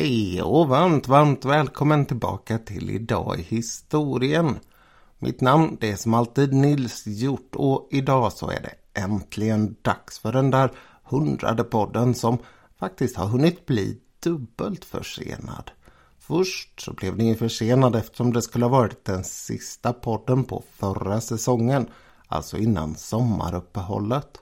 Hej och varmt, varmt välkommen tillbaka till Idag i historien. Mitt namn det är som alltid Nils Hjort och idag så är det äntligen dags för den där hundrade podden som faktiskt har hunnit bli dubbelt försenad. Först så blev den ju försenad eftersom det skulle ha varit den sista podden på förra säsongen, alltså innan sommaruppehållet.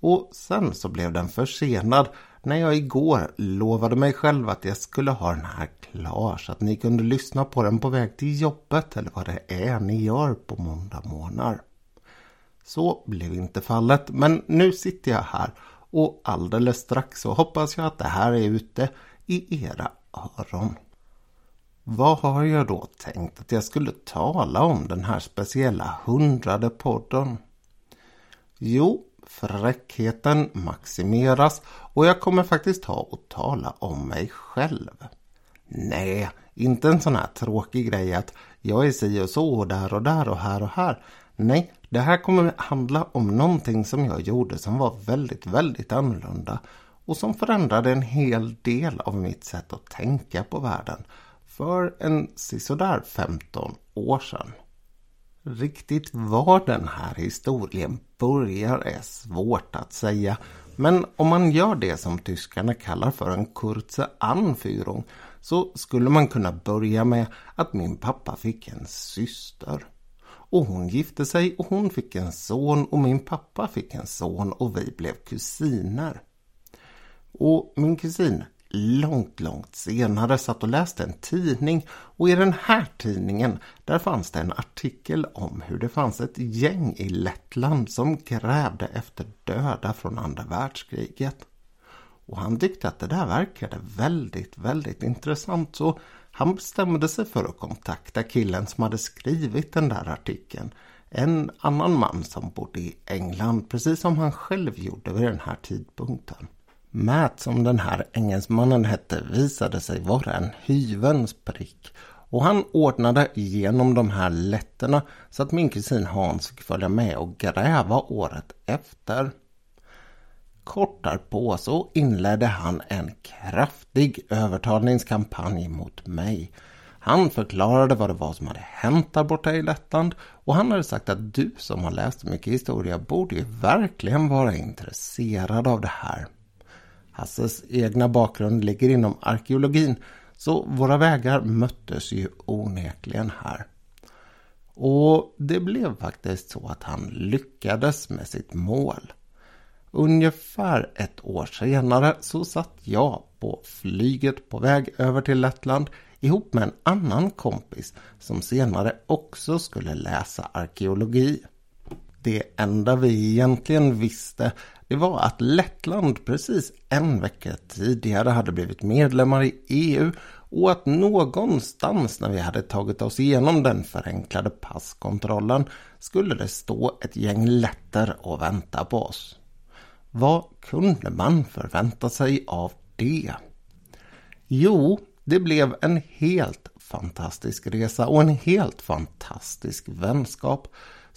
Och sen så blev den försenad när jag igår lovade mig själv att jag skulle ha den här klar så att ni kunde lyssna på den på väg till jobbet eller vad det är ni gör på måndag morgnar. Så blev inte fallet, men nu sitter jag här och alldeles strax så hoppas jag att det här är ute i era öron. Vad har jag då tänkt att jag skulle tala om den här speciella hundrade podden? Jo, fräckheten maximeras och jag kommer faktiskt ha och tala om mig själv. Nej, inte en sån här tråkig grej att jag är si och så och där och där och här och här. Nej, det här kommer handla om någonting som jag gjorde som var väldigt, väldigt annorlunda och som förändrade en hel del av mitt sätt att tänka på världen för en sisådär 15 år sedan. Riktigt var den här historien börjar är svårt att säga. Men om man gör det som tyskarna kallar för en kurze Anführung så skulle man kunna börja med att min pappa fick en syster. Och hon gifte sig och hon fick en son och min pappa fick en son och vi blev kusiner. Och min kusin långt, långt senare satt och läste en tidning och i den här tidningen där fanns det en artikel om hur det fanns ett gäng i Lettland som grävde efter döda från andra världskriget. Och han tyckte att det där verkade väldigt, väldigt intressant så han bestämde sig för att kontakta killen som hade skrivit den där artikeln. En annan man som bodde i England, precis som han själv gjorde vid den här tidpunkten. Matt, som den här engelsmannen hette, visade sig vara en hyvens prick. Och han ordnade igenom de här lätterna så att min kusin Hans fick följa med och gräva året efter. Kort därpå så inledde han en kraftig övertalningskampanj mot mig. Han förklarade vad det var som hade hänt där borta i Lettland och han hade sagt att du som har läst mycket historia borde ju verkligen vara intresserad av det här. Hasses egna bakgrund ligger inom arkeologin så våra vägar möttes ju onekligen här. Och det blev faktiskt så att han lyckades med sitt mål. Ungefär ett år senare så satt jag på flyget på väg över till Lettland ihop med en annan kompis som senare också skulle läsa arkeologi. Det enda vi egentligen visste det var att Lettland precis en vecka tidigare hade blivit medlemmar i EU och att någonstans när vi hade tagit oss igenom den förenklade passkontrollen skulle det stå ett gäng letter och vänta på oss. Vad kunde man förvänta sig av det? Jo, det blev en helt fantastisk resa och en helt fantastisk vänskap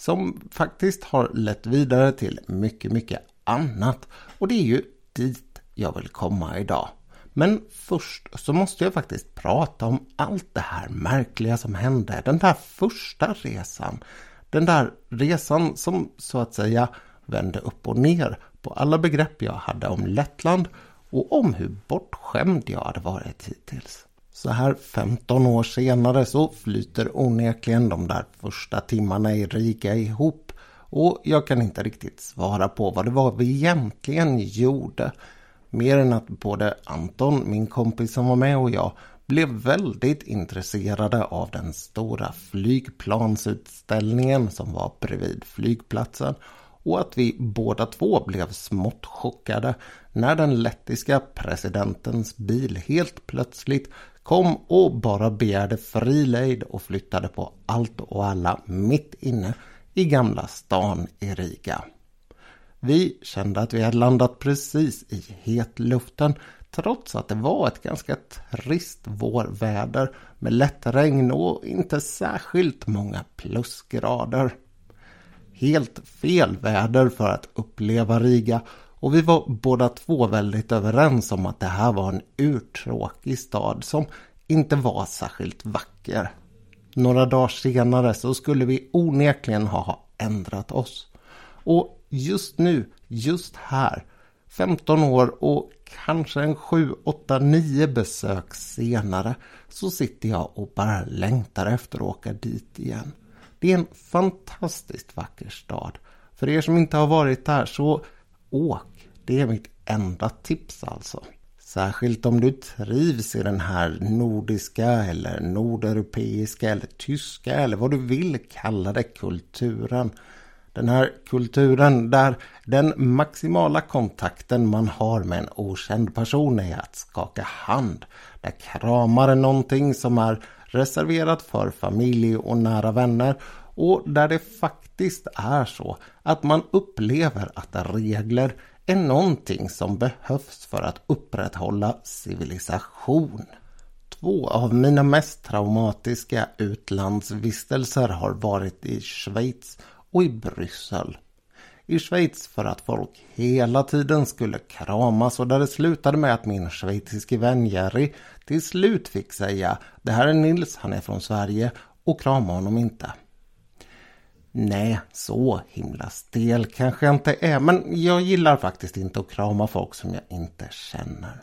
som faktiskt har lett vidare till mycket, mycket annat. Och det är ju dit jag vill komma idag. Men först så måste jag faktiskt prata om allt det här märkliga som hände. Den där första resan. Den där resan som så att säga vände upp och ner på alla begrepp jag hade om Lettland och om hur bortskämd jag hade varit hittills. Så här 15 år senare så flyter onekligen de där första timmarna i Riga ihop och jag kan inte riktigt svara på vad det var vi egentligen gjorde. Mer än att både Anton, min kompis som var med och jag blev väldigt intresserade av den stora flygplansutställningen som var bredvid flygplatsen och att vi båda två blev smått chockade när den lettiska presidentens bil helt plötsligt kom och bara begärde fri lejd och flyttade på allt och alla mitt inne i Gamla stan i Riga. Vi kände att vi hade landat precis i hetluften trots att det var ett ganska trist vårväder med lätt regn och inte särskilt många plusgrader. Helt fel väder för att uppleva Riga och vi var båda två väldigt överens om att det här var en urtråkig stad som inte var särskilt vacker. Några dagar senare så skulle vi onekligen ha ändrat oss. Och just nu, just här, 15 år och kanske en 7, 8, 9 besök senare så sitter jag och bara längtar efter att åka dit igen. Det är en fantastiskt vacker stad. För er som inte har varit där så åk. Det är mitt enda tips alltså. Särskilt om du trivs i den här nordiska eller nordeuropeiska eller tyska eller vad du vill kalla det kulturen. Den här kulturen där den maximala kontakten man har med en okänd person är att skaka hand. Där kramar är någonting som är reserverat för familj och nära vänner och där det faktiskt är så att man upplever att regler är någonting som behövs för att upprätthålla civilisation. Två av mina mest traumatiska utlandsvistelser har varit i Schweiz och i Bryssel. I Schweiz för att folk hela tiden skulle kramas och där det slutade med att min schweiziske vän Jerry till slut fick säga Det här är Nils, han är från Sverige och krama honom inte. Nej, så himla stel kanske jag inte är, men jag gillar faktiskt inte att krama folk som jag inte känner.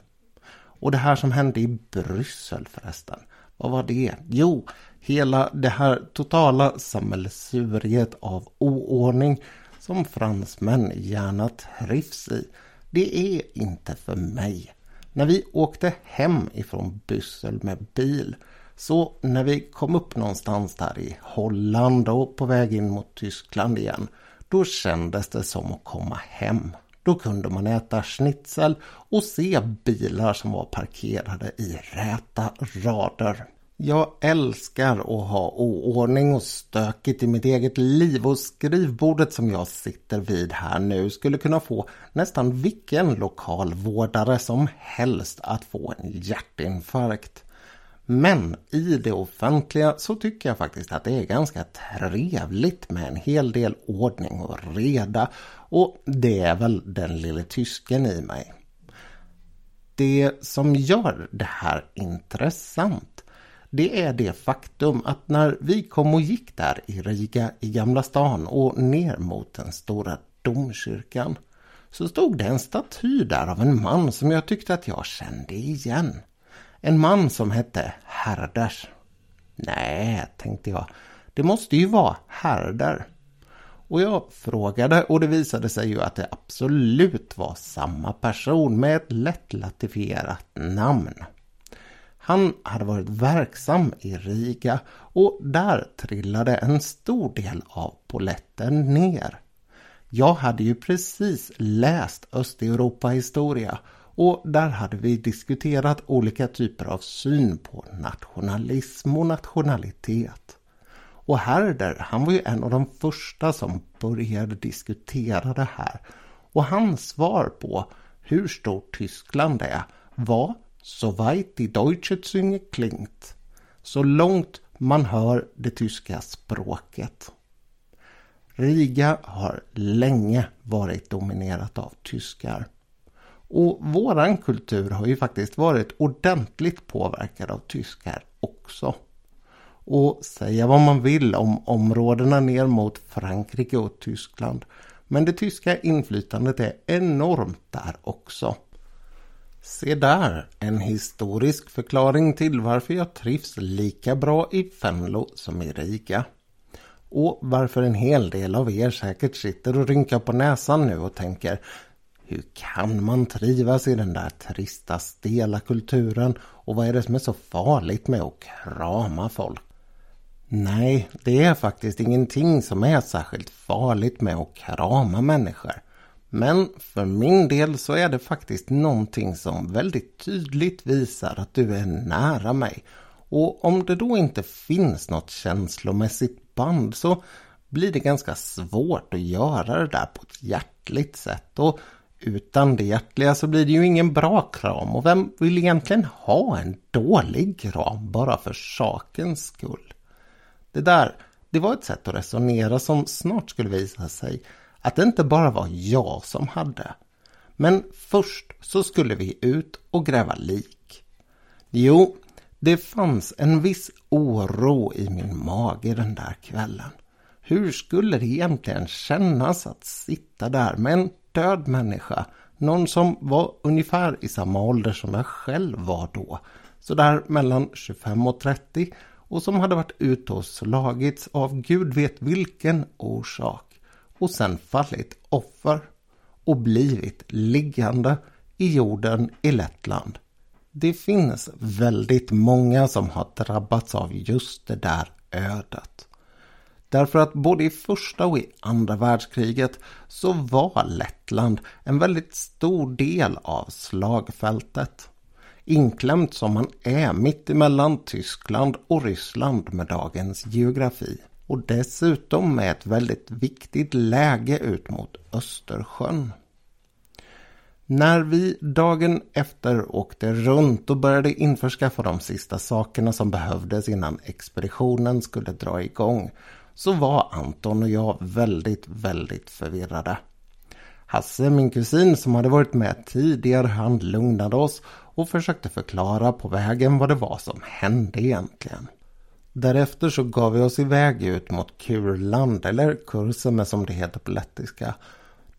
Och det här som hände i Bryssel förresten, vad var det? Jo, hela det här totala sammelsuriet av oordning som fransmän gärna trivs i. Det är inte för mig. När vi åkte hem ifrån Bryssel med bil så när vi kom upp någonstans där i Holland och på väg in mot Tyskland igen, då kändes det som att komma hem. Då kunde man äta schnitzel och se bilar som var parkerade i räta rader. Jag älskar att ha oordning och stökigt i mitt eget liv och skrivbordet som jag sitter vid här nu skulle kunna få nästan vilken lokalvårdare som helst att få en hjärtinfarkt. Men i det offentliga så tycker jag faktiskt att det är ganska trevligt med en hel del ordning och reda. Och det är väl den lille tysken i mig. Det som gör det här intressant det är det faktum att när vi kom och gick där i Riga i Gamla stan och ner mot den stora domkyrkan så stod det en staty där av en man som jag tyckte att jag kände igen. En man som hette Herders. Nej, tänkte jag. Det måste ju vara Herder. Och jag frågade och det visade sig ju att det absolut var samma person med ett lätt latifierat namn. Han hade varit verksam i Riga och där trillade en stor del av poletten ner. Jag hade ju precis läst Östeuropa historia och där hade vi diskuterat olika typer av syn på nationalism och nationalitet. Och Herder, han var ju en av de första som började diskutera det här. Och hans svar på hur stort Tyskland är var så weit die Deutsche Zunge klingt. Så långt man hör det tyska språket. Riga har länge varit dominerat av tyskar. Och våran kultur har ju faktiskt varit ordentligt påverkad av tyskar också. Och säga vad man vill om områdena ner mot Frankrike och Tyskland. Men det tyska inflytandet är enormt där också. Se där, en historisk förklaring till varför jag trivs lika bra i Fenlo som i Riga. Och varför en hel del av er säkert sitter och rynkar på näsan nu och tänker hur kan man trivas i den där trista, stela kulturen? Och vad är det som är så farligt med att krama folk? Nej, det är faktiskt ingenting som är särskilt farligt med att krama människor. Men för min del så är det faktiskt någonting som väldigt tydligt visar att du är nära mig. Och om det då inte finns något känslomässigt band så blir det ganska svårt att göra det där på ett hjärtligt sätt. Och utan det hjärtliga så alltså, blir det ju ingen bra kram och vem vill egentligen ha en dålig kram bara för sakens skull? Det där, det var ett sätt att resonera som snart skulle visa sig att det inte bara var jag som hade. Men först så skulle vi ut och gräva lik. Jo, det fanns en viss oro i min mage den där kvällen. Hur skulle det egentligen kännas att sitta där med en död människa? Någon som var ungefär i samma ålder som jag själv var då. Så där mellan 25 och 30 och som hade varit ute och slagits av gud vet vilken orsak och sen fallit offer och blivit liggande i jorden i Lettland. Det finns väldigt många som har drabbats av just det där ödet. Därför att både i första och i andra världskriget så var Lettland en väldigt stor del av slagfältet. Inklämt som man är mitt emellan Tyskland och Ryssland med dagens geografi. Och dessutom med ett väldigt viktigt läge ut mot Östersjön. När vi dagen efter åkte runt och började införskaffa de sista sakerna som behövdes innan expeditionen skulle dra igång så var Anton och jag väldigt, väldigt förvirrade. Hasse, min kusin som hade varit med tidigare, han lugnade oss och försökte förklara på vägen vad det var som hände egentligen. Därefter så gav vi oss iväg ut mot Kurland, eller Kurseme som det heter på lettiska.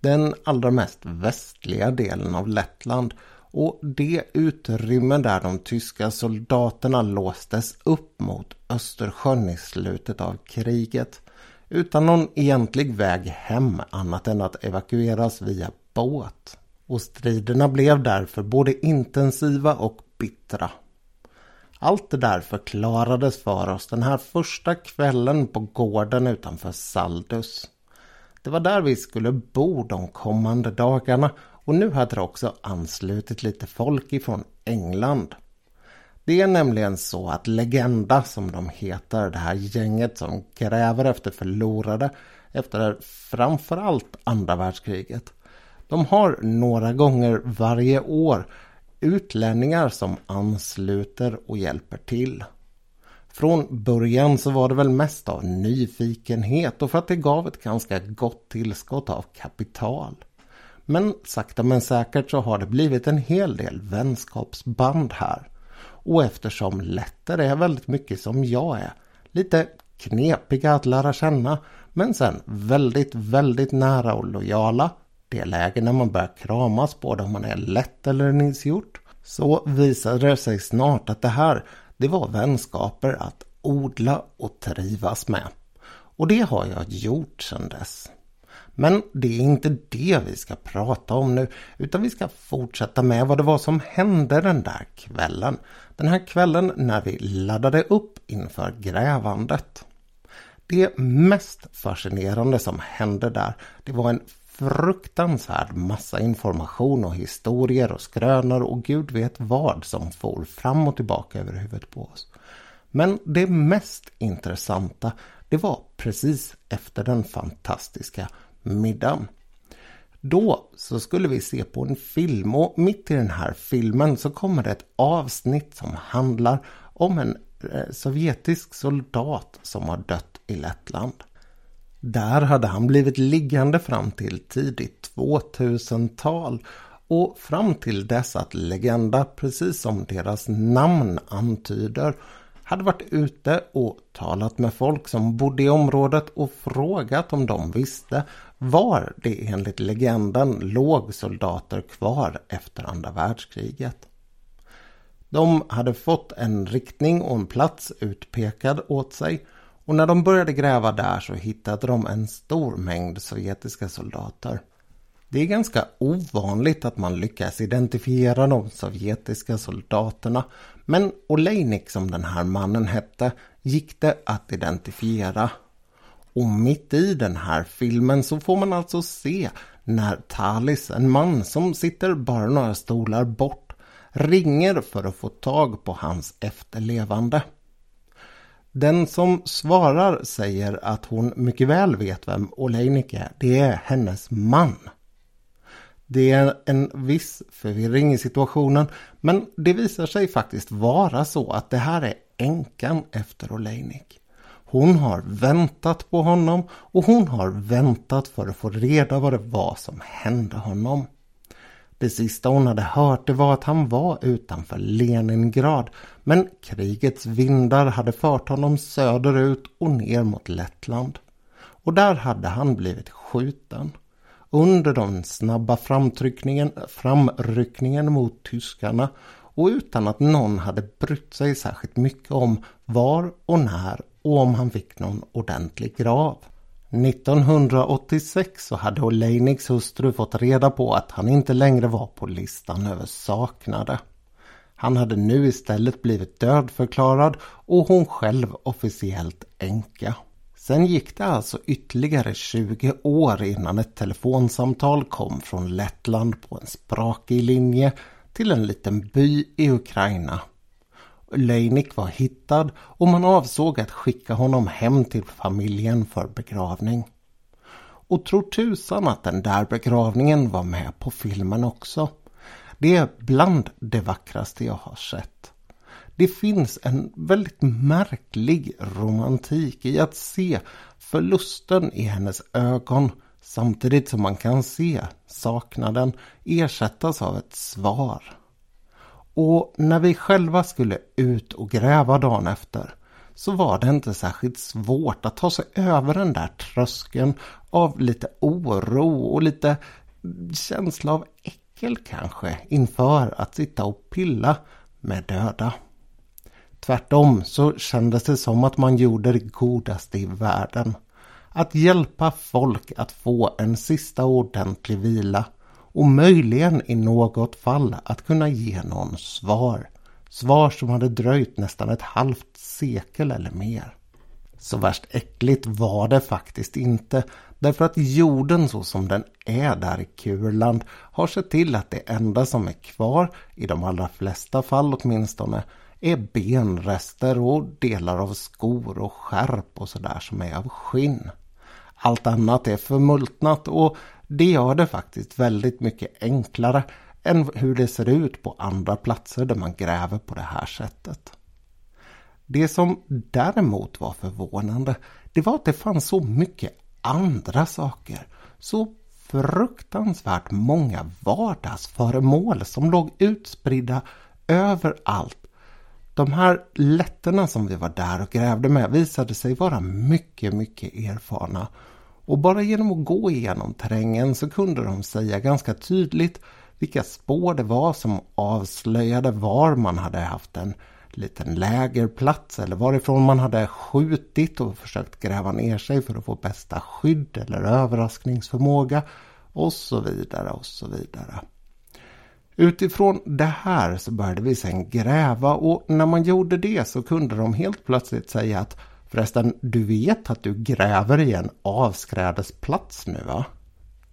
Den allra mest västliga delen av Lettland och det utrymme där de tyska soldaterna låstes upp mot Östersjön i slutet av kriget utan någon egentlig väg hem annat än att evakueras via båt. Och striderna blev därför både intensiva och bittra. Allt det där förklarades för oss den här första kvällen på gården utanför Saldus. Det var där vi skulle bo de kommande dagarna och nu hade det också anslutit lite folk ifrån England. Det är nämligen så att Legenda som de heter, det här gänget som gräver efter förlorade efter framförallt andra världskriget. De har några gånger varje år utlänningar som ansluter och hjälper till. Från början så var det väl mest av nyfikenhet och för att det gav ett ganska gott tillskott av kapital. Men sakta men säkert så har det blivit en hel del vänskapsband här. Och eftersom Letter är väldigt mycket som jag är, lite knepiga att lära känna, men sen väldigt, väldigt nära och lojala, det läge när man börjar kramas både om man är lätt eller en så visade det sig snart att det här, det var vänskaper att odla och trivas med. Och det har jag gjort sedan dess. Men det är inte det vi ska prata om nu utan vi ska fortsätta med vad det var som hände den där kvällen. Den här kvällen när vi laddade upp inför grävandet. Det mest fascinerande som hände där det var en fruktansvärd massa information och historier och skrönor och gud vet vad som for fram och tillbaka över huvudet på oss. Men det mest intressanta det var precis efter den fantastiska middagen. Då så skulle vi se på en film och mitt i den här filmen så kommer det ett avsnitt som handlar om en eh, sovjetisk soldat som har dött i Lettland. Där hade han blivit liggande fram till tidigt 2000-tal och fram till dess att Legenda, precis som deras namn antyder, hade varit ute och talat med folk som bodde i området och frågat om de visste var det enligt legenden låg soldater kvar efter andra världskriget. De hade fått en riktning och en plats utpekad åt sig och när de började gräva där så hittade de en stor mängd sovjetiska soldater. Det är ganska ovanligt att man lyckas identifiera de sovjetiska soldaterna men Oleinik som den här mannen hette gick det att identifiera. Och mitt i den här filmen så får man alltså se när Talis, en man som sitter bara några stolar bort, ringer för att få tag på hans efterlevande. Den som svarar säger att hon mycket väl vet vem Oleinik är. Det är hennes man. Det är en viss förvirring i situationen men det visar sig faktiskt vara så att det här är änkan efter Oleinik. Hon har väntat på honom och hon har väntat för att få reda vad det var som hände honom. Det sista hon hade hört det var att han var utanför Leningrad men krigets vindar hade fört honom söderut och ner mot Lettland. Och där hade han blivit skjuten. Under den snabba framtryckningen, framryckningen mot tyskarna och utan att någon hade brytt sig särskilt mycket om var och när och om han fick någon ordentlig grav. 1986 så hade Oleiniks hustru fått reda på att han inte längre var på listan över saknade. Han hade nu istället blivit dödförklarad och hon själv officiellt änka. Sen gick det alltså ytterligare 20 år innan ett telefonsamtal kom från Lettland på en sprakig linje till en liten by i Ukraina. Leinik var hittad och man avsåg att skicka honom hem till familjen för begravning. Och tror tusan att den där begravningen var med på filmen också. Det är bland det vackraste jag har sett. Det finns en väldigt märklig romantik i att se förlusten i hennes ögon samtidigt som man kan se saknaden ersättas av ett svar. Och när vi själva skulle ut och gräva dagen efter så var det inte särskilt svårt att ta sig över den där tröskeln av lite oro och lite känsla av äckel kanske inför att sitta och pilla med döda. Tvärtom så kändes det som att man gjorde det godaste i världen. Att hjälpa folk att få en sista ordentlig vila och möjligen i något fall att kunna ge någon svar. Svar som hade dröjt nästan ett halvt sekel eller mer. Så värst äckligt var det faktiskt inte därför att jorden så som den är där i Kurland har sett till att det enda som är kvar, i de allra flesta fall åtminstone, är benrester och delar av skor och skärp och sådär som är av skinn. Allt annat är förmultnat och det gör det faktiskt väldigt mycket enklare än hur det ser ut på andra platser där man gräver på det här sättet. Det som däremot var förvånande det var att det fanns så mycket andra saker. Så fruktansvärt många vardagsföremål som låg utspridda överallt. De här lätterna som vi var där och grävde med visade sig vara mycket, mycket erfarna och bara genom att gå igenom terrängen så kunde de säga ganska tydligt vilka spår det var som avslöjade var man hade haft en liten lägerplats eller varifrån man hade skjutit och försökt gräva ner sig för att få bästa skydd eller överraskningsförmåga och så vidare och så vidare. Utifrån det här så började vi sen gräva och när man gjorde det så kunde de helt plötsligt säga att Förresten, du vet att du gräver i en avskrädesplats nu va?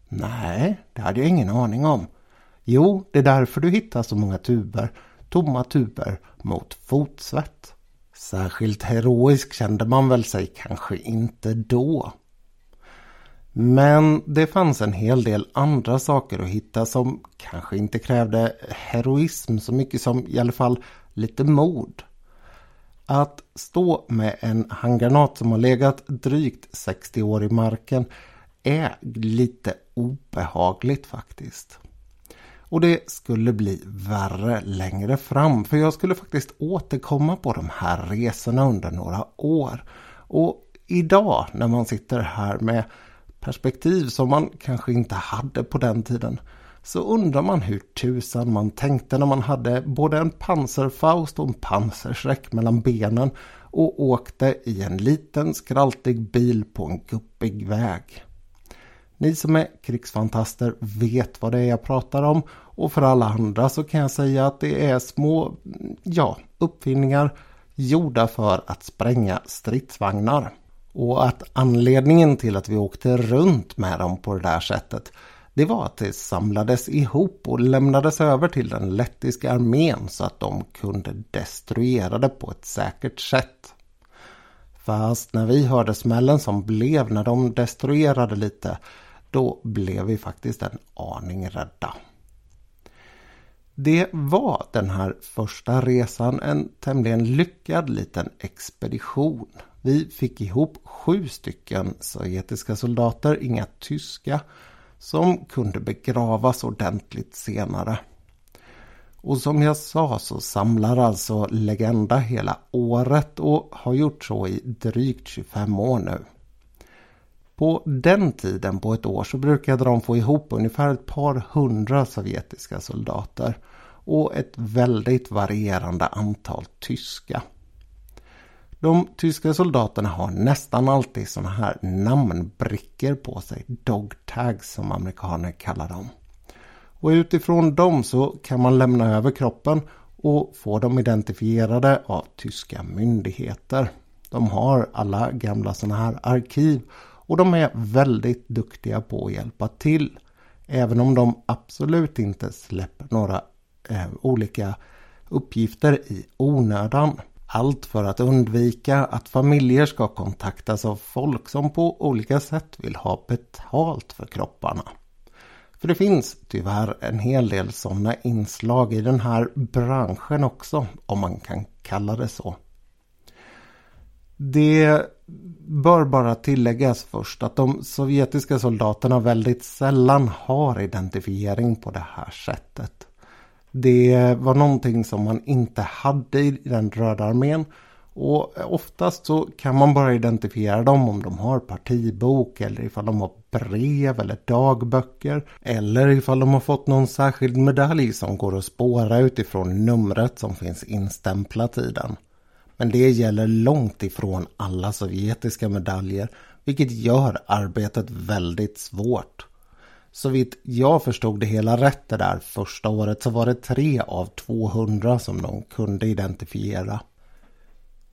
Nej, det hade jag ingen aning om. Jo, det är därför du hittar så många tuber, tomma tuber mot fotsvett. Särskilt heroisk kände man väl sig kanske inte då. Men det fanns en hel del andra saker att hitta som kanske inte krävde heroism så mycket som i alla fall lite mod. Att stå med en handgranat som har legat drygt 60 år i marken är lite obehagligt faktiskt. Och det skulle bli värre längre fram för jag skulle faktiskt återkomma på de här resorna under några år. Och idag när man sitter här med perspektiv som man kanske inte hade på den tiden så undrar man hur tusan man tänkte när man hade både en pansarfaust och en pansarsräck mellan benen och åkte i en liten skraltig bil på en guppig väg. Ni som är krigsfantaster vet vad det är jag pratar om och för alla andra så kan jag säga att det är små, ja, uppfinningar gjorda för att spränga stridsvagnar. Och att anledningen till att vi åkte runt med dem på det där sättet det var att det samlades ihop och lämnades över till den lettiska armén så att de kunde destruera det på ett säkert sätt. Fast när vi hörde smällen som blev när de destruerade lite, då blev vi faktiskt en aning rädda. Det var den här första resan en tämligen lyckad liten expedition. Vi fick ihop sju stycken sovjetiska soldater, inga tyska som kunde begravas ordentligt senare. Och som jag sa så samlar alltså Legenda hela året och har gjort så i drygt 25 år nu. På den tiden på ett år så brukade de få ihop ungefär ett par hundra sovjetiska soldater och ett väldigt varierande antal tyska. De tyska soldaterna har nästan alltid sådana här namnbrickor på sig, dog tags som amerikaner kallar dem. Och utifrån dem så kan man lämna över kroppen och få dem identifierade av tyska myndigheter. De har alla gamla sådana här arkiv och de är väldigt duktiga på att hjälpa till. Även om de absolut inte släpper några eh, olika uppgifter i onödan. Allt för att undvika att familjer ska kontaktas av folk som på olika sätt vill ha betalt för kropparna. För det finns tyvärr en hel del sådana inslag i den här branschen också, om man kan kalla det så. Det bör bara tilläggas först att de sovjetiska soldaterna väldigt sällan har identifiering på det här sättet. Det var någonting som man inte hade i den röda armén och oftast så kan man bara identifiera dem om de har partibok eller ifall de har brev eller dagböcker. Eller ifall de har fått någon särskild medalj som går att spåra utifrån numret som finns instämplat i den. Men det gäller långt ifrån alla sovjetiska medaljer vilket gör arbetet väldigt svårt. Så vitt jag förstod det hela rätt det där första året så var det tre av 200 som de kunde identifiera.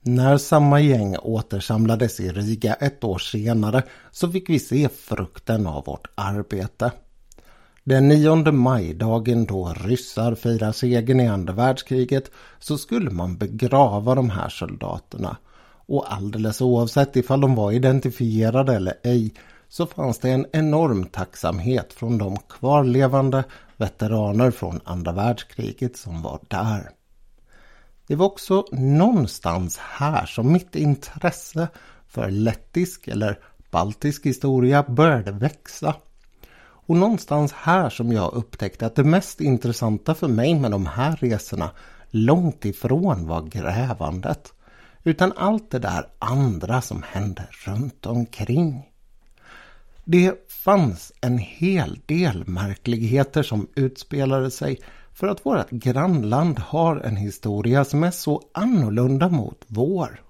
När samma gäng återsamlades i Riga ett år senare så fick vi se frukten av vårt arbete. Den 9 maj, dagen då ryssar firar segern i andra världskriget, så skulle man begrava de här soldaterna. Och alldeles oavsett ifall de var identifierade eller ej så fanns det en enorm tacksamhet från de kvarlevande veteraner från andra världskriget som var där. Det var också någonstans här som mitt intresse för lettisk eller baltisk historia började växa. Och någonstans här som jag upptäckte att det mest intressanta för mig med de här resorna långt ifrån var grävandet. Utan allt det där andra som hände runt omkring. Det fanns en hel del märkligheter som utspelade sig för att vårt grannland har en historia som är så annorlunda mot vår.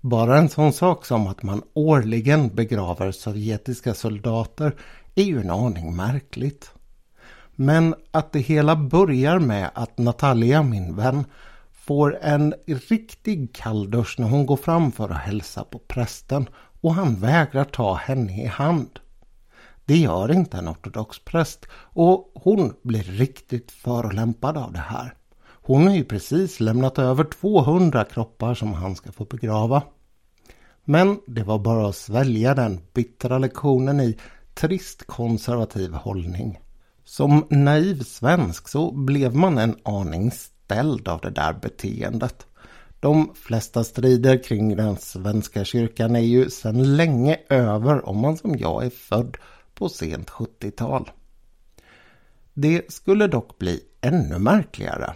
Bara en sån sak som att man årligen begraver sovjetiska soldater är ju en aning märkligt. Men att det hela börjar med att Natalia, min vän, får en riktig kalldusch när hon går fram för att hälsa på prästen och han vägrar ta henne i hand. Det gör inte en ortodox präst och hon blir riktigt förolämpad av det här. Hon har ju precis lämnat över 200 kroppar som han ska få begrava. Men det var bara att svälja den bittra lektionen i trist konservativ hållning. Som naiv svensk så blev man en aning ställd av det där beteendet. De flesta strider kring den svenska kyrkan är ju sedan länge över om man som jag är född på sent 70-tal. Det skulle dock bli ännu märkligare.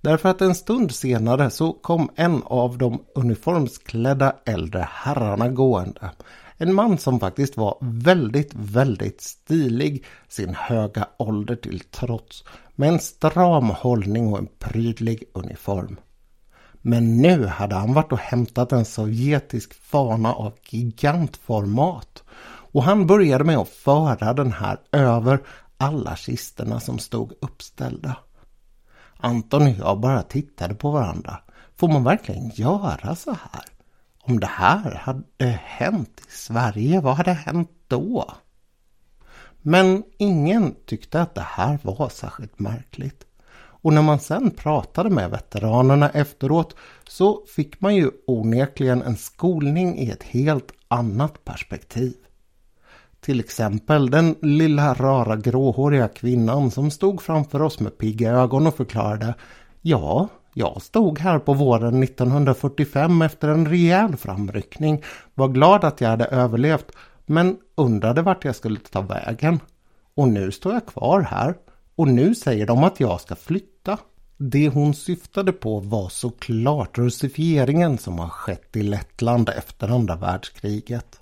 Därför att en stund senare så kom en av de uniformsklädda äldre herrarna gående. En man som faktiskt var väldigt, väldigt stilig sin höga ålder till trots. Med en stram hållning och en prydlig uniform. Men nu hade han varit och hämtat en sovjetisk fana av gigantformat. Och han började med att föra den här över alla kisterna som stod uppställda. Anton och jag bara tittade på varandra. Får man verkligen göra så här? Om det här hade hänt i Sverige, vad hade hänt då? Men ingen tyckte att det här var särskilt märkligt. Och när man sen pratade med veteranerna efteråt så fick man ju onekligen en skolning i ett helt annat perspektiv. Till exempel den lilla rara gråhåriga kvinnan som stod framför oss med pigga ögon och förklarade Ja, jag stod här på våren 1945 efter en rejäl framryckning. Var glad att jag hade överlevt men undrade vart jag skulle ta vägen. Och nu står jag kvar här och nu säger de att jag ska flytta. Det hon syftade på var såklart russifieringen som har skett i Lettland efter andra världskriget.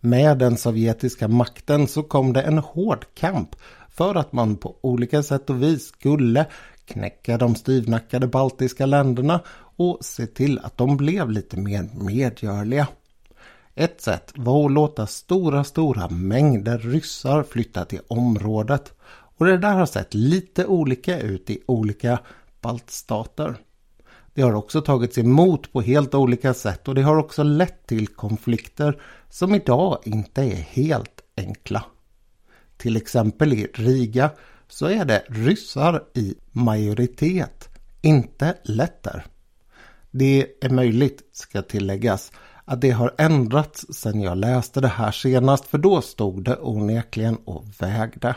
Med den sovjetiska makten så kom det en hård kamp för att man på olika sätt och vis skulle knäcka de styvnackade baltiska länderna och se till att de blev lite mer medgörliga. Ett sätt var att låta stora, stora mängder ryssar flytta till området. Och det där har sett lite olika ut i olika baltstater. Det har också tagits emot på helt olika sätt och det har också lett till konflikter som idag inte är helt enkla. Till exempel i Riga så är det ryssar i majoritet, inte letter. Det är möjligt, ska tilläggas, att det har ändrats sedan jag läste det här senast för då stod det onekligen och vägde.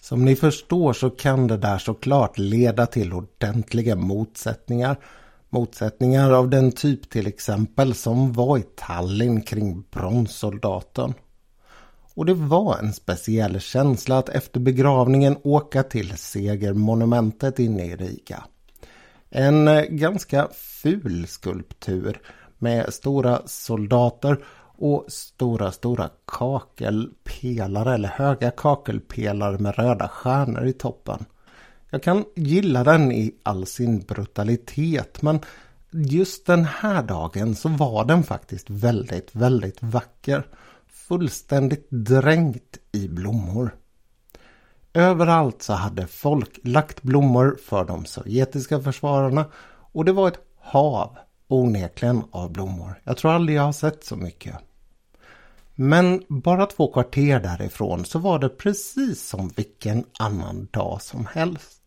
Som ni förstår så kan det där såklart leda till ordentliga motsättningar. Motsättningar av den typ till exempel som var i Tallinn kring bronssoldaten. Och det var en speciell känsla att efter begravningen åka till segermonumentet inne i Riga. En ganska ful skulptur med stora soldater och stora, stora kakelpelare eller höga kakelpelare med röda stjärnor i toppen. Jag kan gilla den i all sin brutalitet men just den här dagen så var den faktiskt väldigt, väldigt vacker. Fullständigt dränkt i blommor. Överallt så hade folk lagt blommor för de sovjetiska försvararna och det var ett hav onekligen av blommor. Jag tror aldrig jag har sett så mycket. Men bara två kvarter därifrån så var det precis som vilken annan dag som helst.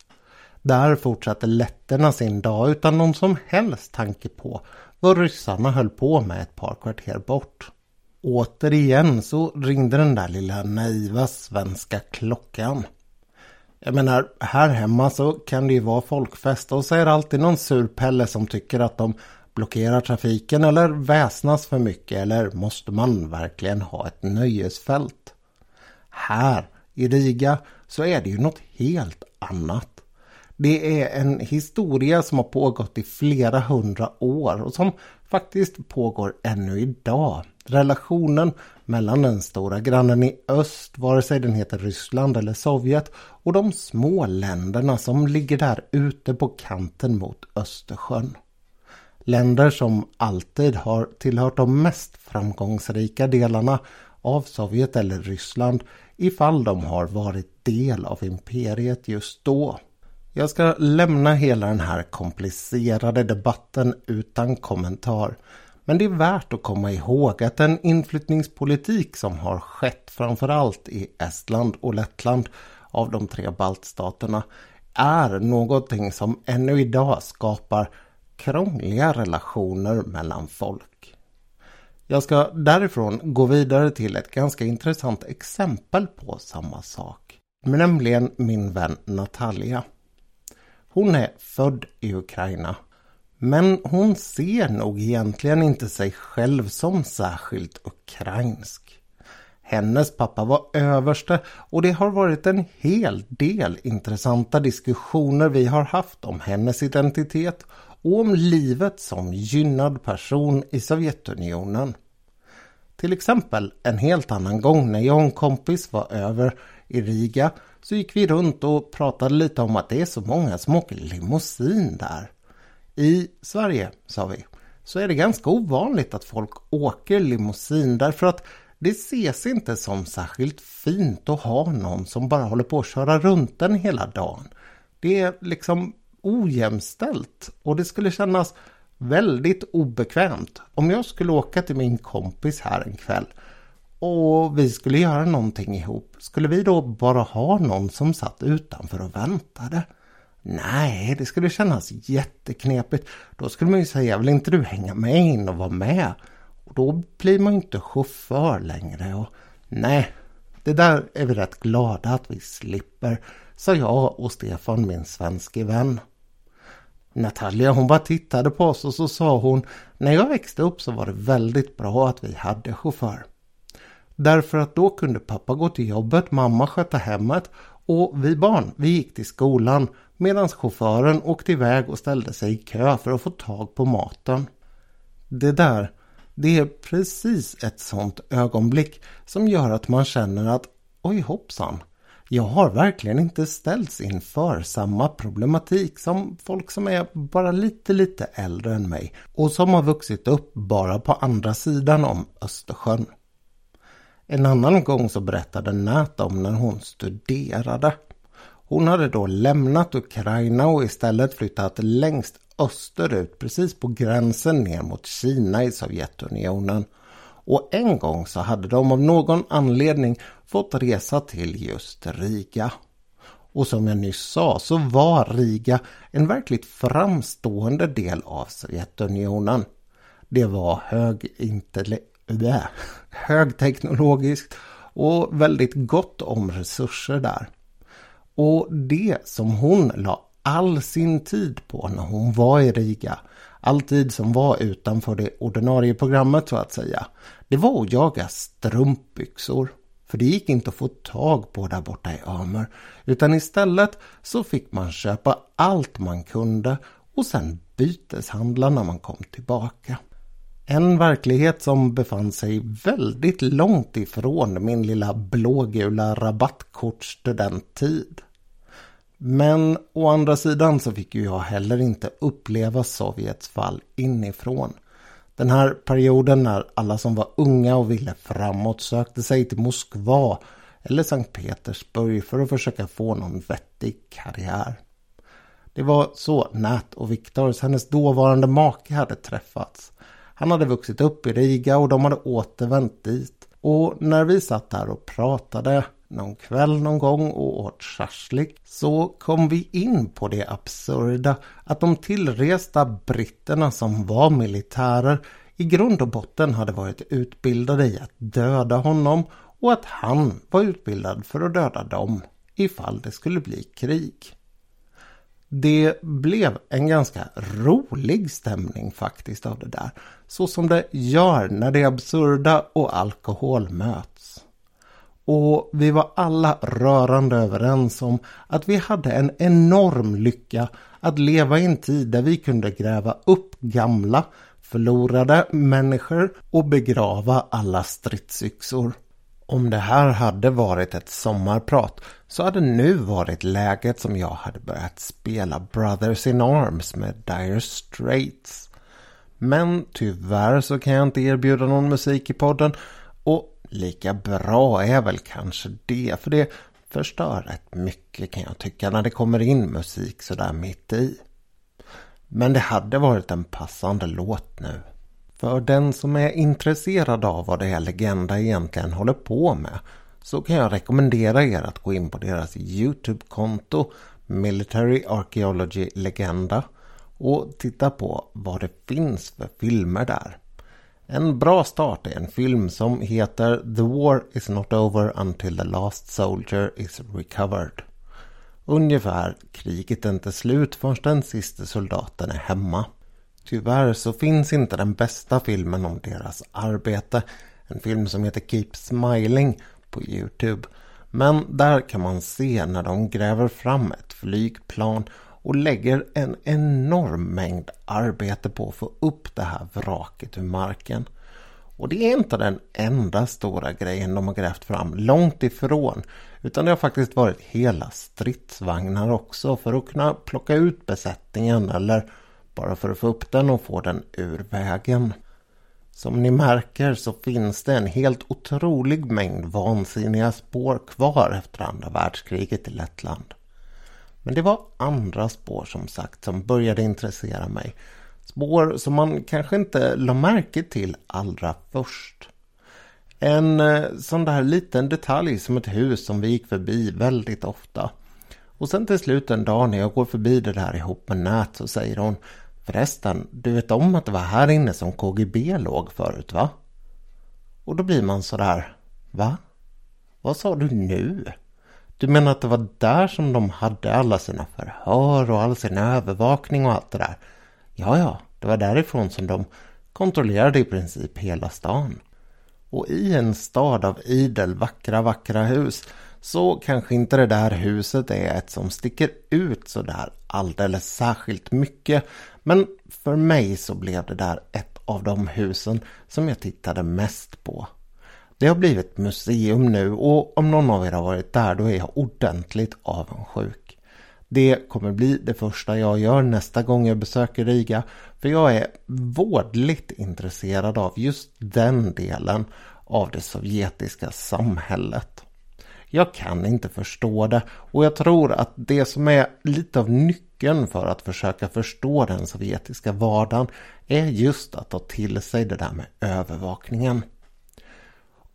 Där fortsatte letterna sin dag utan någon som helst tanke på vad ryssarna höll på med ett par kvarter bort. Återigen så ringde den där lilla naiva svenska klockan. Jag menar, här hemma så kan det ju vara folkfest och så är det alltid någon sur pelle som tycker att de blockerar trafiken eller väsnas för mycket eller måste man verkligen ha ett nöjesfält? Här i Riga så är det ju något helt annat. Det är en historia som har pågått i flera hundra år och som faktiskt pågår ännu idag. Relationen mellan den stora grannen i öst, vare sig den heter Ryssland eller Sovjet, och de små länderna som ligger där ute på kanten mot Östersjön. Länder som alltid har tillhört de mest framgångsrika delarna av Sovjet eller Ryssland ifall de har varit del av imperiet just då. Jag ska lämna hela den här komplicerade debatten utan kommentar. Men det är värt att komma ihåg att den inflyttningspolitik som har skett framförallt i Estland och Lettland av de tre baltstaterna är någonting som ännu idag skapar krångliga relationer mellan folk. Jag ska därifrån gå vidare till ett ganska intressant exempel på samma sak. Nämligen min vän Natalia. Hon är född i Ukraina. Men hon ser nog egentligen inte sig själv som särskilt ukrainsk. Hennes pappa var överste och det har varit en hel del intressanta diskussioner vi har haft om hennes identitet och om livet som gynnad person i Sovjetunionen. Till exempel en helt annan gång när jag och en kompis var över i Riga så gick vi runt och pratade lite om att det är så många som åker limousin där. I Sverige, sa vi, så är det ganska ovanligt att folk åker limousin därför att det ses inte som särskilt fint att ha någon som bara håller på att köra runt den hela dagen. Det är liksom ojämställt och det skulle kännas väldigt obekvämt om jag skulle åka till min kompis här en kväll och vi skulle göra någonting ihop. Skulle vi då bara ha någon som satt utanför och väntade? Nej, det skulle kännas jätteknepigt. Då skulle man ju säga, vill inte du hänga med in och vara med? Och då blir man ju inte chaufför längre och nej, det där är vi rätt glada att vi slipper, sa jag och Stefan, min svenske vän. Natalia hon bara tittade på oss och så sa hon När jag växte upp så var det väldigt bra att vi hade chaufför. Därför att då kunde pappa gå till jobbet, mamma sköta hemmet och vi barn, vi gick till skolan medan chauffören åkte iväg och ställde sig i kö för att få tag på maten. Det där, det är precis ett sånt ögonblick som gör att man känner att oj hoppsan, jag har verkligen inte ställts inför samma problematik som folk som är bara lite, lite äldre än mig och som har vuxit upp bara på andra sidan om Östersjön. En annan gång så berättade Nat om när hon studerade. Hon hade då lämnat Ukraina och istället flyttat längst österut precis på gränsen ner mot Kina i Sovjetunionen. Och en gång så hade de av någon anledning fått resa till just Riga. Och som jag nyss sa så var Riga en verkligt framstående del av Sovjetunionen. Det var högteknologiskt och väldigt gott om resurser där. Och det som hon la all sin tid på när hon var i Riga, all tid som var utanför det ordinarie programmet så att säga, det var att jaga strumpbyxor. För det gick inte att få tag på där borta i Ömer. Utan istället så fick man köpa allt man kunde och sen byteshandla när man kom tillbaka. En verklighet som befann sig väldigt långt ifrån min lilla blågula rabattkortstudenttid. Men å andra sidan så fick ju jag heller inte uppleva Sovjets fall inifrån. Den här perioden när alla som var unga och ville framåt sökte sig till Moskva eller Sankt Petersburg för att försöka få någon vettig karriär. Det var så Nat och Viktors, hennes dåvarande make, hade träffats. Han hade vuxit upp i Riga och de hade återvänt dit. Och när vi satt där och pratade någon kväll någon gång och åt schaschlik så kom vi in på det absurda att de tillresta britterna som var militärer i grund och botten hade varit utbildade i att döda honom och att han var utbildad för att döda dem ifall det skulle bli krig. Det blev en ganska rolig stämning faktiskt av det där. Så som det gör när det absurda och alkohol möts. Och vi var alla rörande överens om att vi hade en enorm lycka att leva i en tid där vi kunde gräva upp gamla, förlorade människor och begrava alla stridsyxor. Om det här hade varit ett sommarprat så hade nu varit läget som jag hade börjat spela Brothers in Arms med Dire Straits. Men tyvärr så kan jag inte erbjuda någon musik i podden och lika bra är väl kanske det för det förstör rätt mycket kan jag tycka när det kommer in musik sådär mitt i. Men det hade varit en passande låt nu. För den som är intresserad av vad det är Legenda egentligen håller på med så kan jag rekommendera er att gå in på deras Youtube-konto Military Archaeology Legenda och titta på vad det finns för filmer där. En bra start är en film som heter The War is not over until the last soldier is recovered. Ungefär kriget är inte slut förrän den sista soldaten är hemma. Tyvärr så finns inte den bästa filmen om deras arbete. En film som heter Keep Smiling på Youtube. Men där kan man se när de gräver fram ett flygplan och lägger en enorm mängd arbete på att få upp det här vraket ur marken. Och det är inte den enda stora grejen de har grävt fram, långt ifrån. Utan det har faktiskt varit hela stridsvagnar också för att kunna plocka ut besättningen eller bara för att få upp den och få den ur vägen. Som ni märker så finns det en helt otrolig mängd vansinniga spår kvar efter andra världskriget i Lettland. Men det var andra spår som sagt som började intressera mig. Spår som man kanske inte la märke till allra först. En eh, sån där liten detalj som ett hus som vi gick förbi väldigt ofta. Och sen till slut en dag när jag går förbi det där ihop med Nät så säger hon Förresten, du vet om att det var här inne som KGB låg förut va? Och då blir man sådär, va? Vad sa du nu? Du menar att det var där som de hade alla sina förhör och all sin övervakning och allt det där? Ja, ja, det var därifrån som de kontrollerade i princip hela stan. Och i en stad av idel vackra, vackra hus så kanske inte det där huset är ett som sticker ut så där alldeles särskilt mycket. Men för mig så blev det där ett av de husen som jag tittade mest på. Det har blivit museum nu och om någon av er har varit där då är jag ordentligt avundsjuk. Det kommer bli det första jag gör nästa gång jag besöker Riga för jag är vårdligt intresserad av just den delen av det sovjetiska samhället. Jag kan inte förstå det och jag tror att det som är lite av nyckeln för att försöka förstå den sovjetiska vardagen är just att ta till sig det där med övervakningen.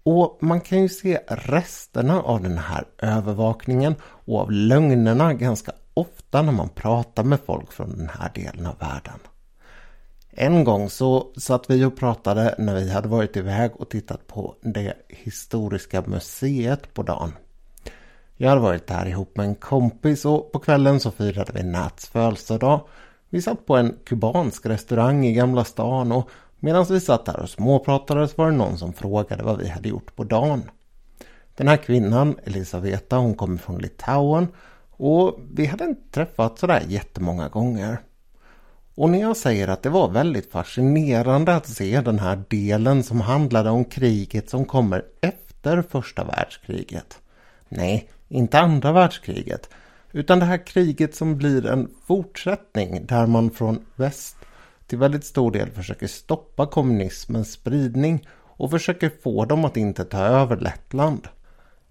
Och man kan ju se resterna av den här övervakningen och av lögnerna ganska ofta när man pratar med folk från den här delen av världen. En gång så satt vi och pratade när vi hade varit iväg och tittat på det historiska museet på dagen. Jag hade varit där ihop med en kompis och på kvällen så firade vi Nats födelsedag. Vi satt på en kubansk restaurang i Gamla stan och medan vi satt där och småpratade så var det någon som frågade vad vi hade gjort på dagen. Den här kvinnan, Elisaveta, hon kommer från Litauen och vi hade inte träffats sådär jättemånga gånger. Och när jag säger att det var väldigt fascinerande att se den här delen som handlade om kriget som kommer efter första världskriget. Nej, inte andra världskriget. Utan det här kriget som blir en fortsättning där man från väst till väldigt stor del försöker stoppa kommunismens spridning och försöker få dem att inte ta över Lettland.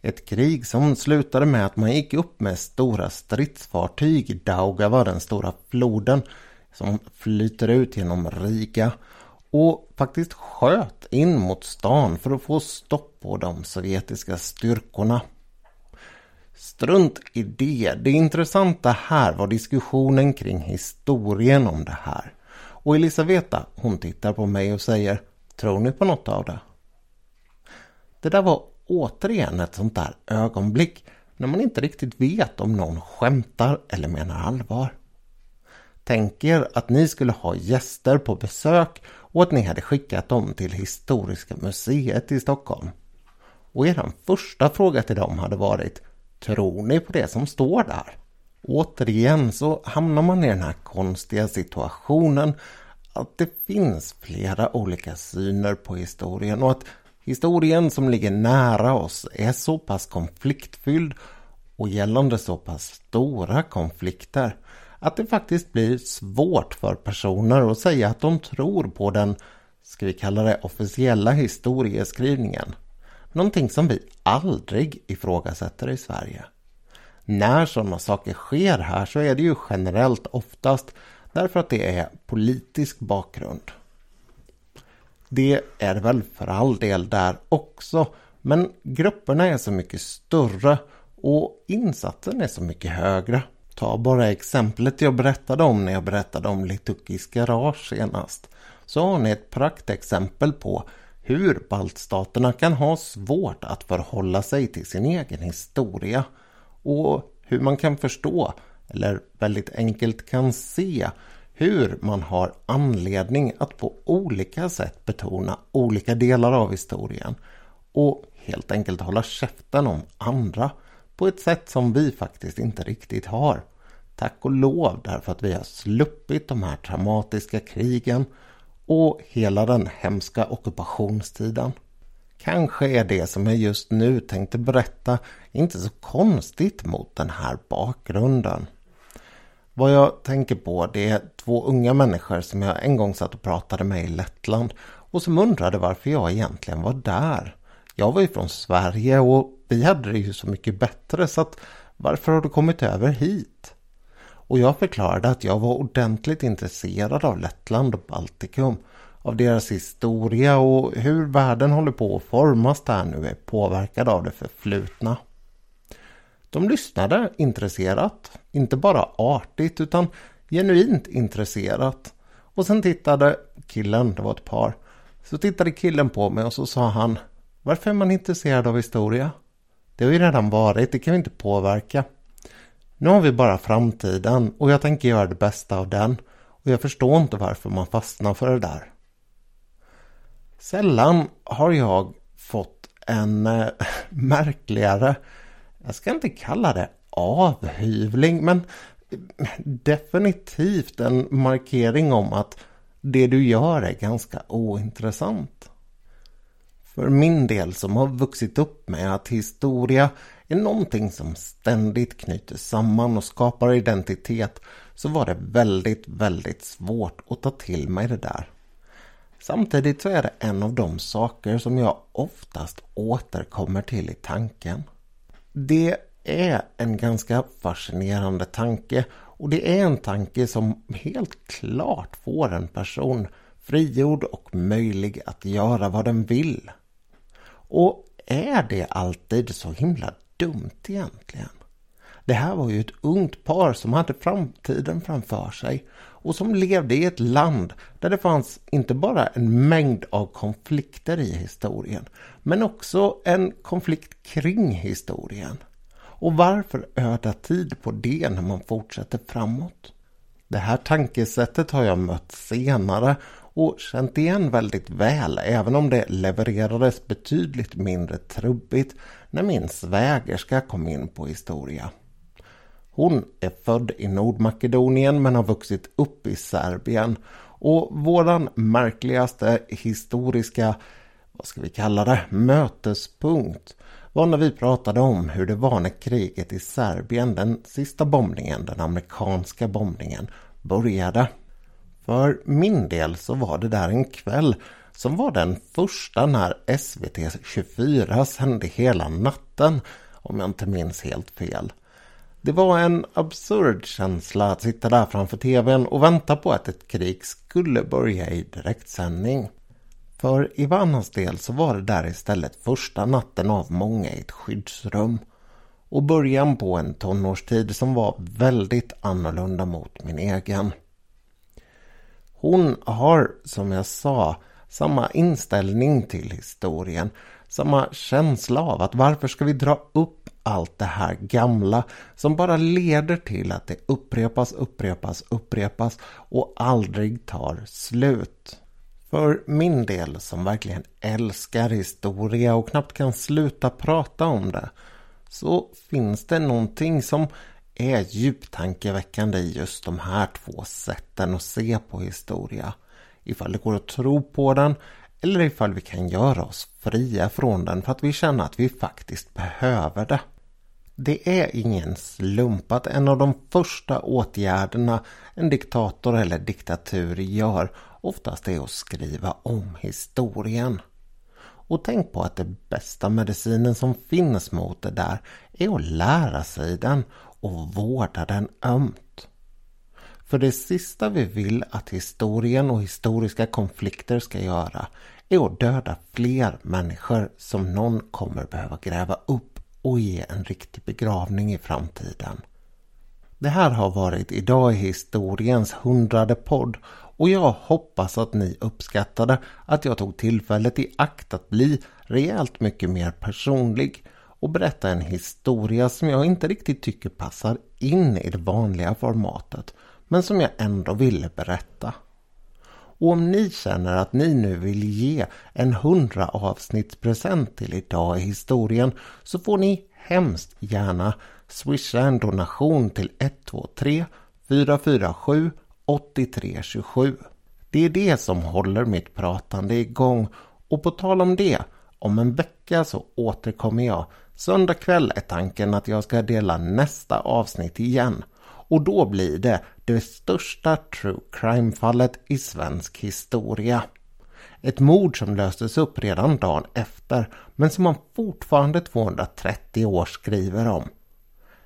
Ett krig som slutade med att man gick upp med stora stridsfartyg, Daugava, den stora floden som flyter ut genom Riga och faktiskt sköt in mot stan för att få stopp på de sovjetiska styrkorna. Strunt i det. Det intressanta här var diskussionen kring historien om det här. Och Elisaveta, hon tittar på mig och säger Tror ni på något av det? Det där var återigen ett sånt där ögonblick när man inte riktigt vet om någon skämtar eller menar allvar. Tänk er att ni skulle ha gäster på besök och att ni hade skickat dem till Historiska museet i Stockholm. Och er första fråga till dem hade varit Tror ni på det som står där? Återigen så hamnar man i den här konstiga situationen att det finns flera olika syner på historien och att historien som ligger nära oss är så pass konfliktfylld och gällande så pass stora konflikter att det faktiskt blir svårt för personer att säga att de tror på den, ska vi kalla det officiella historieskrivningen. Någonting som vi aldrig ifrågasätter i Sverige. När sådana saker sker här så är det ju generellt oftast därför att det är politisk bakgrund. Det är det väl för all del där också, men grupperna är så mycket större och insatsen är så mycket högre. Ta bara exemplet jag berättade om när jag berättade om Litukis garage senast. Så har ni ett praktexempel på hur baltstaterna kan ha svårt att förhålla sig till sin egen historia och hur man kan förstå, eller väldigt enkelt kan se, hur man har anledning att på olika sätt betona olika delar av historien och helt enkelt hålla käften om andra på ett sätt som vi faktiskt inte riktigt har. Tack och lov därför att vi har sluppit de här traumatiska krigen och hela den hemska ockupationstiden. Kanske är det som jag just nu tänkte berätta inte så konstigt mot den här bakgrunden. Vad jag tänker på det är två unga människor som jag en gång satt och pratade med i Lettland och som undrade varför jag egentligen var där. Jag var ju från Sverige och vi hade det ju så mycket bättre så att varför har du kommit över hit? Och jag förklarade att jag var ordentligt intresserad av Lettland och Baltikum. Av deras historia och hur världen håller på att formas där nu är påverkad av det förflutna. De lyssnade intresserat, inte bara artigt utan genuint intresserat. Och sen tittade killen, det var ett par, så tittade killen på mig och så sa han Varför är man intresserad av historia? Det har ju redan varit, det kan vi inte påverka. Nu har vi bara framtiden och jag tänker göra det bästa av den. Och jag förstår inte varför man fastnar för det där. Sällan har jag fått en äh, märkligare, jag ska inte kalla det avhyvling, men definitivt en markering om att det du gör är ganska ointressant. För min del som har vuxit upp med att historia är någonting som ständigt knyter samman och skapar identitet så var det väldigt, väldigt svårt att ta till mig det där. Samtidigt så är det en av de saker som jag oftast återkommer till i tanken. Det är en ganska fascinerande tanke och det är en tanke som helt klart får en person frigjord och möjlig att göra vad den vill. Och är det alltid så himla dumt egentligen? Det här var ju ett ungt par som hade framtiden framför sig och som levde i ett land där det fanns inte bara en mängd av konflikter i historien men också en konflikt kring historien. Och varför öda tid på det när man fortsätter framåt? Det här tankesättet har jag mött senare och känt igen väldigt väl även om det levererades betydligt mindre trubbigt när min svägerska kom in på historia. Hon är född i Nordmakedonien men har vuxit upp i Serbien och våran märkligaste historiska, vad ska vi kalla det, mötespunkt var när vi pratade om hur det var när kriget i Serbien, den sista bombningen, den amerikanska bombningen, började. För min del så var det där en kväll som var den första när SVT 24 sände hela natten, om jag inte minns helt fel. Det var en absurd känsla att sitta där framför tvn och vänta på att ett krig skulle börja i direktsändning. För Ivanas del så var det där istället första natten av många i ett skyddsrum. Och början på en tonårstid som var väldigt annorlunda mot min egen. Hon har, som jag sa, samma inställning till historien. Samma känsla av att varför ska vi dra upp allt det här gamla som bara leder till att det upprepas, upprepas, upprepas och aldrig tar slut. För min del som verkligen älskar historia och knappt kan sluta prata om det så finns det någonting som är djupt tankeväckande i just de här två sätten att se på historia. Ifall det går att tro på den eller ifall vi kan göra oss fria från den för att vi känner att vi faktiskt behöver det. Det är ingen slump att en av de första åtgärderna en diktator eller diktatur gör oftast är att skriva om historien. Och tänk på att det bästa medicinen som finns mot det där är att lära sig den och vårda den ömt. För det sista vi vill att historien och historiska konflikter ska göra är att döda fler människor som någon kommer behöva gräva upp och ge en riktig begravning i framtiden. Det här har varit Idag i historiens hundrade podd och jag hoppas att ni uppskattade att jag tog tillfället i akt att bli rejält mycket mer personlig och berätta en historia som jag inte riktigt tycker passar in i det vanliga formatet men som jag ändå ville berätta. Och om ni känner att ni nu vill ge en hundra avsnittspresent till idag i historien så får ni hemskt gärna swisha en donation till 123 447 8327. Det är det som håller mitt pratande igång och på tal om det, om en vecka så återkommer jag. Söndag kväll är tanken att jag ska dela nästa avsnitt igen och då blir det det största true crime-fallet i svensk historia. Ett mord som löstes upp redan dagen efter men som man fortfarande 230 år skriver om.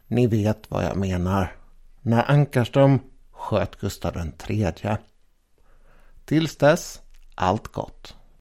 Ni vet vad jag menar. När Ankarström sköt Gustav III. Tills dess, allt gott.